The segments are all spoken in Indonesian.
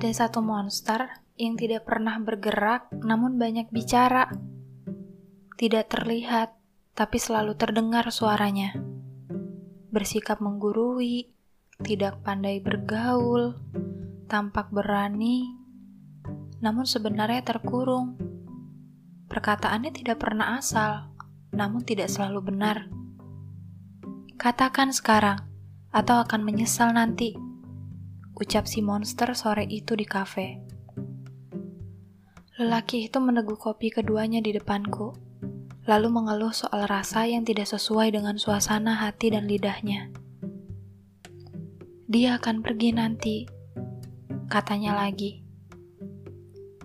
Ada satu monster yang tidak pernah bergerak namun banyak bicara. Tidak terlihat, tapi selalu terdengar suaranya. Bersikap menggurui, tidak pandai bergaul, tampak berani, namun sebenarnya terkurung. Perkataannya tidak pernah asal, namun tidak selalu benar. Katakan sekarang, atau akan menyesal nanti ucap si monster sore itu di kafe. Lelaki itu meneguk kopi keduanya di depanku, lalu mengeluh soal rasa yang tidak sesuai dengan suasana hati dan lidahnya. Dia akan pergi nanti, katanya lagi.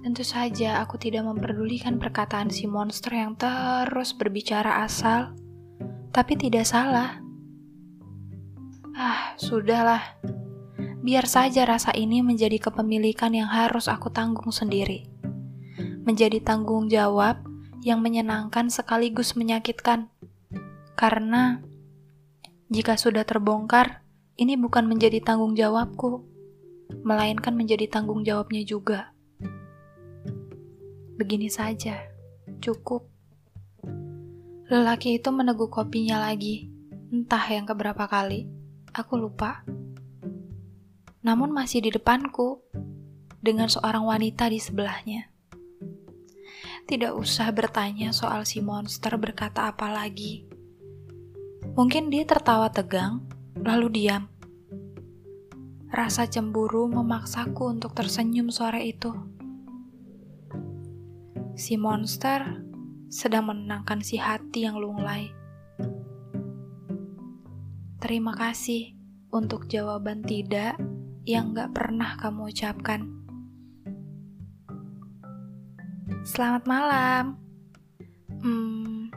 Tentu saja aku tidak memperdulikan perkataan si monster yang terus berbicara asal, tapi tidak salah. Ah, sudahlah biar saja rasa ini menjadi kepemilikan yang harus aku tanggung sendiri. Menjadi tanggung jawab yang menyenangkan sekaligus menyakitkan. Karena jika sudah terbongkar, ini bukan menjadi tanggung jawabku, melainkan menjadi tanggung jawabnya juga. Begini saja, cukup. Lelaki itu meneguk kopinya lagi, entah yang keberapa kali. Aku lupa namun masih di depanku dengan seorang wanita di sebelahnya. Tidak usah bertanya soal si monster berkata apa lagi. Mungkin dia tertawa tegang, lalu diam. Rasa cemburu memaksaku untuk tersenyum sore itu. Si monster sedang menenangkan si hati yang lunglai. Terima kasih untuk jawaban tidak yang gak pernah kamu ucapkan. Selamat malam. Hmm,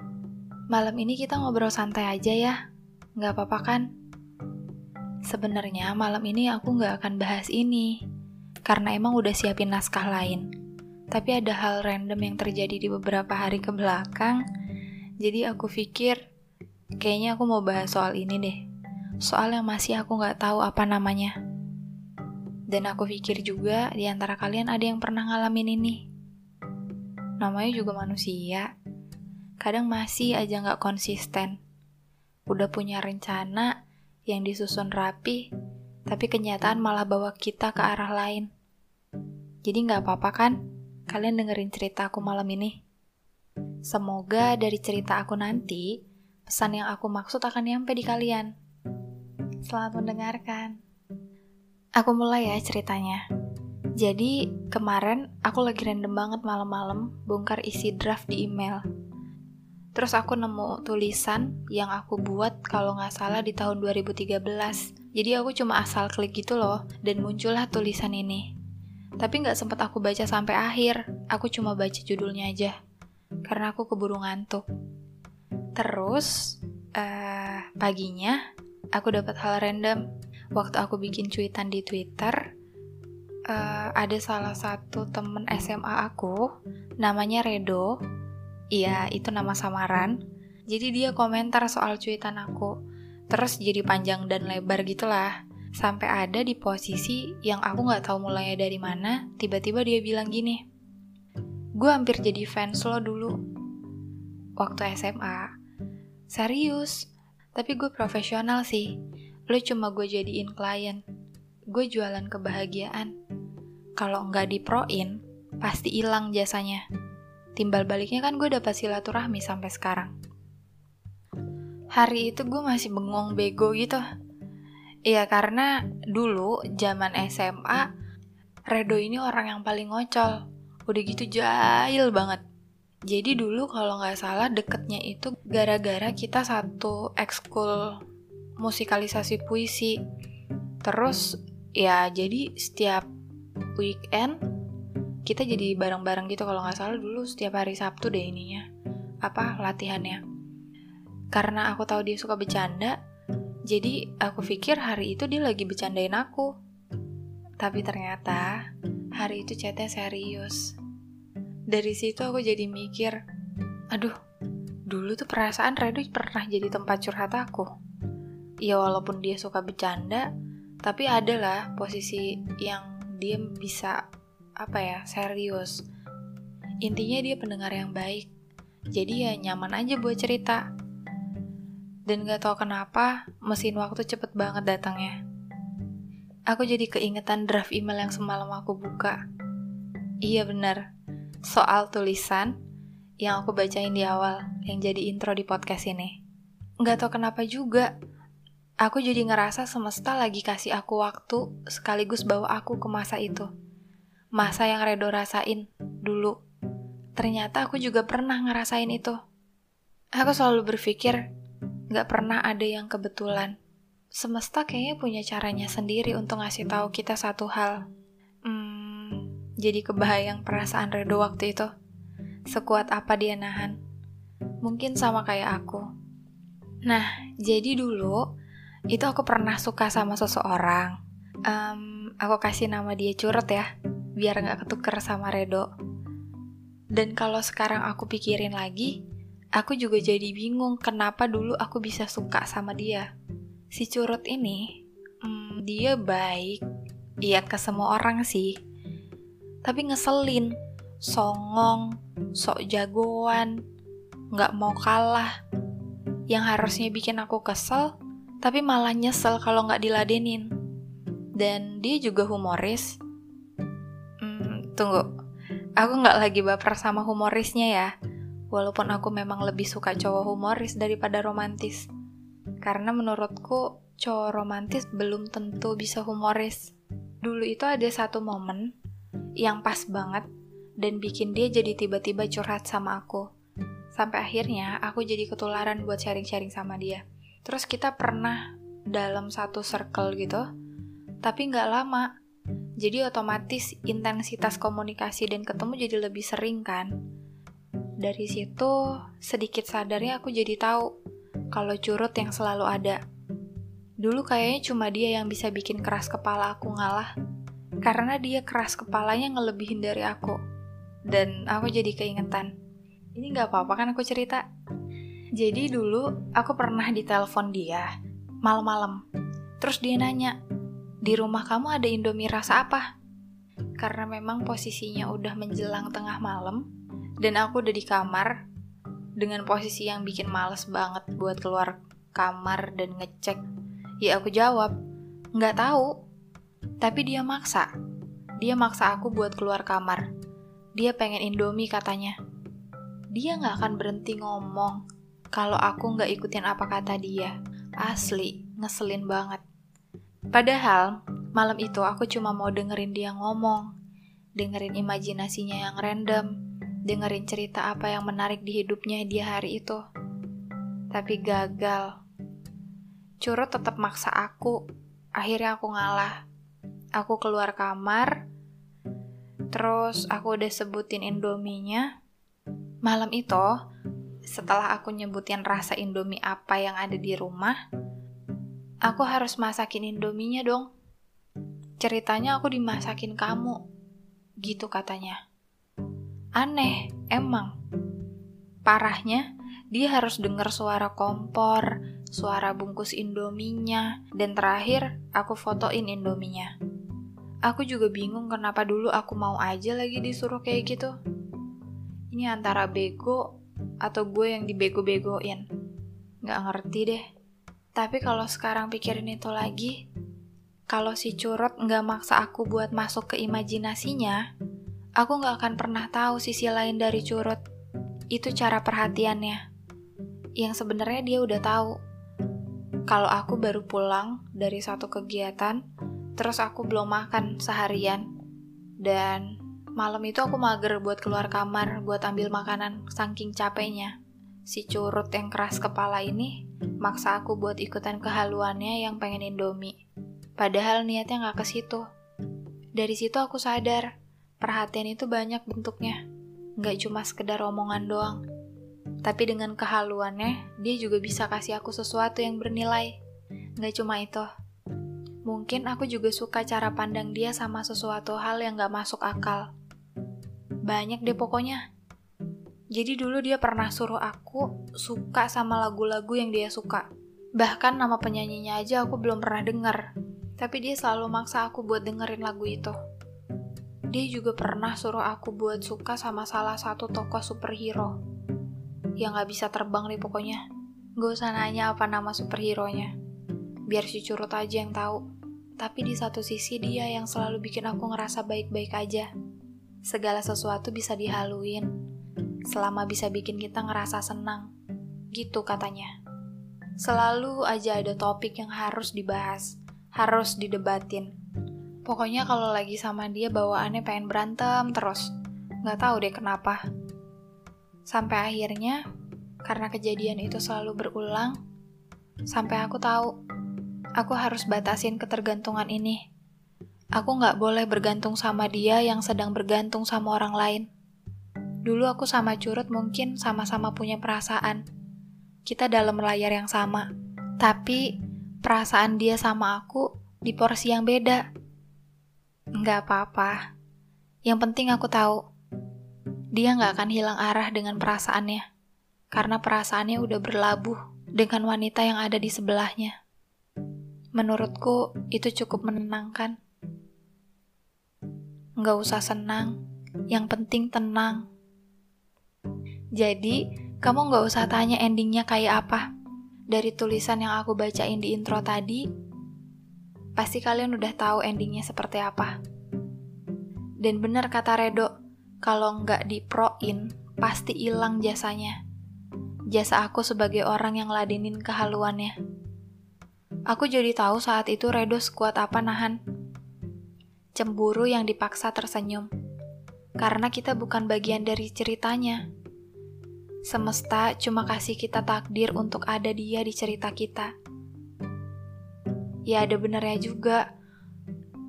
malam ini kita ngobrol santai aja ya. Gak apa-apa kan? Sebenarnya malam ini aku gak akan bahas ini, karena emang udah siapin naskah lain. Tapi ada hal random yang terjadi di beberapa hari ke belakang, jadi aku pikir kayaknya aku mau bahas soal ini deh. Soal yang masih aku gak tahu apa namanya. Dan aku pikir juga di antara kalian ada yang pernah ngalamin ini. Namanya juga manusia. Kadang masih aja nggak konsisten. Udah punya rencana yang disusun rapi, tapi kenyataan malah bawa kita ke arah lain. Jadi nggak apa-apa kan? Kalian dengerin cerita aku malam ini. Semoga dari cerita aku nanti, pesan yang aku maksud akan nyampe di kalian. Selamat mendengarkan. Aku mulai ya ceritanya. Jadi kemarin aku lagi random banget malam-malam bongkar isi draft di email. Terus aku nemu tulisan yang aku buat kalau nggak salah di tahun 2013. Jadi aku cuma asal klik gitu loh, dan muncullah tulisan ini. Tapi nggak sempat aku baca sampai akhir, aku cuma baca judulnya aja. Karena aku keburu ngantuk. Terus, uh, paginya, aku dapat hal random waktu aku bikin cuitan di Twitter, uh, ada salah satu temen SMA aku, namanya Redo. Iya, itu nama samaran. Jadi dia komentar soal cuitan aku. Terus jadi panjang dan lebar gitulah. Sampai ada di posisi yang aku gak tahu mulainya dari mana, tiba-tiba dia bilang gini. Gue hampir jadi fans lo dulu. Waktu SMA. Serius. Tapi gue profesional sih Lo cuma gue jadiin klien. Gue jualan kebahagiaan. Kalau nggak diproin, pasti hilang jasanya. Timbal baliknya kan gue dapat silaturahmi sampai sekarang. Hari itu gue masih bengong bego gitu. Iya karena dulu zaman SMA, Redo ini orang yang paling ngocol. Udah gitu jahil banget. Jadi dulu kalau nggak salah deketnya itu gara-gara kita satu ekskul musikalisasi puisi. Terus ya jadi setiap weekend kita jadi bareng-bareng gitu. Kalau nggak salah dulu setiap hari Sabtu deh ininya. Apa latihannya. Karena aku tahu dia suka bercanda jadi aku pikir hari itu dia lagi bercandain aku. Tapi ternyata hari itu chatnya serius. Dari situ aku jadi mikir aduh dulu tuh perasaan Redo pernah jadi tempat curhat aku ya walaupun dia suka bercanda tapi adalah posisi yang dia bisa apa ya serius. Intinya dia pendengar yang baik. Jadi ya nyaman aja buat cerita. Dan gak tau kenapa mesin waktu cepet banget datangnya. Aku jadi keingetan draft email yang semalam aku buka. Iya bener soal tulisan yang aku bacain di awal yang jadi intro di podcast ini. Gak tau kenapa juga Aku jadi ngerasa semesta lagi kasih aku waktu sekaligus bawa aku ke masa itu. Masa yang Redo rasain dulu. Ternyata aku juga pernah ngerasain itu. Aku selalu berpikir, gak pernah ada yang kebetulan. Semesta kayaknya punya caranya sendiri untuk ngasih tahu kita satu hal. Hmm, jadi kebayang perasaan Redo waktu itu. Sekuat apa dia nahan. Mungkin sama kayak aku. Nah, jadi dulu itu aku pernah suka sama seseorang. Um, aku kasih nama dia curut ya, biar nggak ketuker sama Redo. Dan kalau sekarang aku pikirin lagi, aku juga jadi bingung kenapa dulu aku bisa suka sama dia. Si curut ini, um, dia baik, iya ke semua orang sih. Tapi ngeselin, songong, sok jagoan, nggak mau kalah. Yang harusnya bikin aku kesel, tapi malah nyesel kalau nggak diladenin. Dan dia juga humoris. Hmm, tunggu, aku nggak lagi baper sama humorisnya ya. Walaupun aku memang lebih suka cowok humoris daripada romantis. Karena menurutku cowok romantis belum tentu bisa humoris. Dulu itu ada satu momen yang pas banget dan bikin dia jadi tiba-tiba curhat sama aku. Sampai akhirnya aku jadi ketularan buat sharing-sharing sama dia. Terus kita pernah dalam satu circle gitu, tapi nggak lama. Jadi otomatis intensitas komunikasi dan ketemu jadi lebih sering kan. Dari situ sedikit sadarnya aku jadi tahu kalau curut yang selalu ada. Dulu kayaknya cuma dia yang bisa bikin keras kepala aku ngalah. Karena dia keras kepalanya ngelebihin dari aku. Dan aku jadi keingetan. Ini gak apa-apa kan aku cerita? Jadi dulu aku pernah ditelepon dia malam-malam. Terus dia nanya, "Di rumah kamu ada Indomie rasa apa?" Karena memang posisinya udah menjelang tengah malam dan aku udah di kamar dengan posisi yang bikin males banget buat keluar kamar dan ngecek. Ya aku jawab, "Nggak tahu." Tapi dia maksa. Dia maksa aku buat keluar kamar. Dia pengen Indomie katanya. Dia nggak akan berhenti ngomong kalau aku nggak ikutin apa kata dia. Asli, ngeselin banget. Padahal, malam itu aku cuma mau dengerin dia ngomong, dengerin imajinasinya yang random, dengerin cerita apa yang menarik di hidupnya dia hari itu. Tapi gagal. Curut tetap maksa aku, akhirnya aku ngalah. Aku keluar kamar, terus aku udah sebutin indominya. Malam itu, setelah aku nyebutin rasa Indomie apa yang ada di rumah, aku harus masakin Indominya dong. Ceritanya aku dimasakin kamu, gitu katanya. Aneh, emang. Parahnya, dia harus dengar suara kompor, suara bungkus Indominya, dan terakhir aku fotoin Indominya. Aku juga bingung kenapa dulu aku mau aja lagi disuruh kayak gitu. Ini antara bego atau gue yang dibego-begoin. Gak ngerti deh. Tapi kalau sekarang pikirin itu lagi, kalau si curut gak maksa aku buat masuk ke imajinasinya, aku gak akan pernah tahu sisi lain dari curut. Itu cara perhatiannya. Yang sebenarnya dia udah tahu. Kalau aku baru pulang dari satu kegiatan, terus aku belum makan seharian, dan Malam itu aku mager buat keluar kamar buat ambil makanan saking capeknya. Si curut yang keras kepala ini maksa aku buat ikutan kehaluannya yang pengen Indomie. Padahal niatnya nggak ke situ. Dari situ aku sadar, perhatian itu banyak bentuknya. Nggak cuma sekedar omongan doang. Tapi dengan kehaluannya, dia juga bisa kasih aku sesuatu yang bernilai. Nggak cuma itu. Mungkin aku juga suka cara pandang dia sama sesuatu hal yang gak masuk akal. Banyak deh pokoknya. Jadi dulu dia pernah suruh aku suka sama lagu-lagu yang dia suka. Bahkan nama penyanyinya aja aku belum pernah denger. Tapi dia selalu maksa aku buat dengerin lagu itu. dia juga pernah suruh aku buat suka sama salah satu tokoh superhero. Yang gak bisa terbang nih pokoknya. Gak usah nanya apa nama superhero-nya. Biar si curut aja yang tahu. Tapi di satu sisi dia yang selalu bikin aku ngerasa baik-baik aja. Segala sesuatu bisa dihaluin. Selama bisa bikin kita ngerasa senang. Gitu katanya. Selalu aja ada topik yang harus dibahas. Harus didebatin Pokoknya kalau lagi sama dia bawaannya pengen berantem terus. Nggak tahu deh kenapa. Sampai akhirnya, karena kejadian itu selalu berulang, sampai aku tahu, aku harus batasin ketergantungan ini. Aku nggak boleh bergantung sama dia yang sedang bergantung sama orang lain. Dulu aku sama Curut mungkin sama-sama punya perasaan. Kita dalam layar yang sama. Tapi, perasaan dia sama aku di porsi yang beda. Nggak apa-apa. Yang penting aku tahu, dia nggak akan hilang arah dengan perasaannya. Karena perasaannya udah berlabuh dengan wanita yang ada di sebelahnya. Menurutku, itu cukup menenangkan. Nggak usah senang, yang penting tenang. Jadi, kamu nggak usah tanya endingnya kayak apa. Dari tulisan yang aku bacain di intro tadi, Pasti kalian udah tahu endingnya seperti apa. Dan benar kata Redo, kalau nggak diproin, pasti hilang jasanya. Jasa aku sebagai orang yang ladenin kehaluannya. Aku jadi tahu saat itu Redo sekuat apa nahan. Cemburu yang dipaksa tersenyum. Karena kita bukan bagian dari ceritanya. Semesta cuma kasih kita takdir untuk ada dia di cerita kita ya ada benernya juga.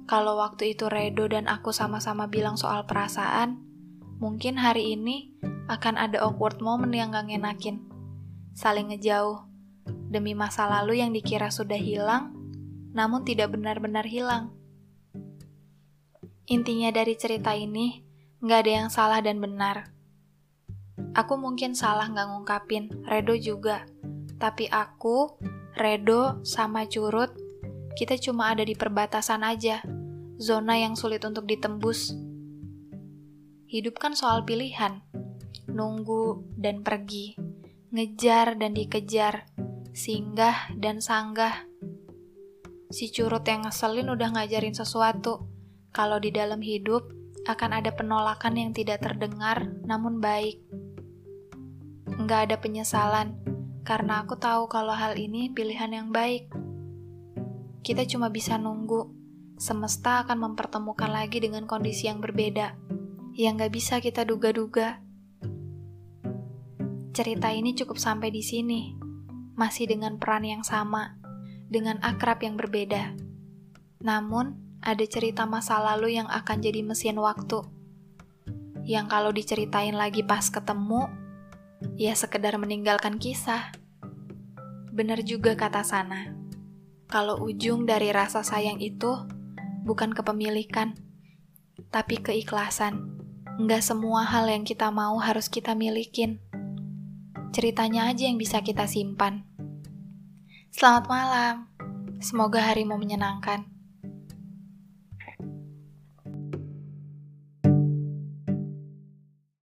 Kalau waktu itu Redo dan aku sama-sama bilang soal perasaan, mungkin hari ini akan ada awkward moment yang gak ngenakin. Saling ngejauh, demi masa lalu yang dikira sudah hilang, namun tidak benar-benar hilang. Intinya dari cerita ini, gak ada yang salah dan benar. Aku mungkin salah gak ngungkapin, Redo juga. Tapi aku, Redo, sama Curut kita cuma ada di perbatasan aja, zona yang sulit untuk ditembus. Hidup kan soal pilihan, nunggu dan pergi, ngejar dan dikejar, singgah dan sanggah. Si curut yang ngeselin udah ngajarin sesuatu, kalau di dalam hidup akan ada penolakan yang tidak terdengar namun baik. Nggak ada penyesalan, karena aku tahu kalau hal ini pilihan yang baik. Kita cuma bisa nunggu. Semesta akan mempertemukan lagi dengan kondisi yang berbeda, yang gak bisa kita duga-duga. Cerita ini cukup sampai di sini, masih dengan peran yang sama, dengan akrab yang berbeda. Namun, ada cerita masa lalu yang akan jadi mesin waktu. Yang kalau diceritain lagi pas ketemu, ya sekedar meninggalkan kisah. Benar juga kata Sana kalau ujung dari rasa sayang itu bukan kepemilikan, tapi keikhlasan. Nggak semua hal yang kita mau harus kita milikin. Ceritanya aja yang bisa kita simpan. Selamat malam. Semoga harimu menyenangkan.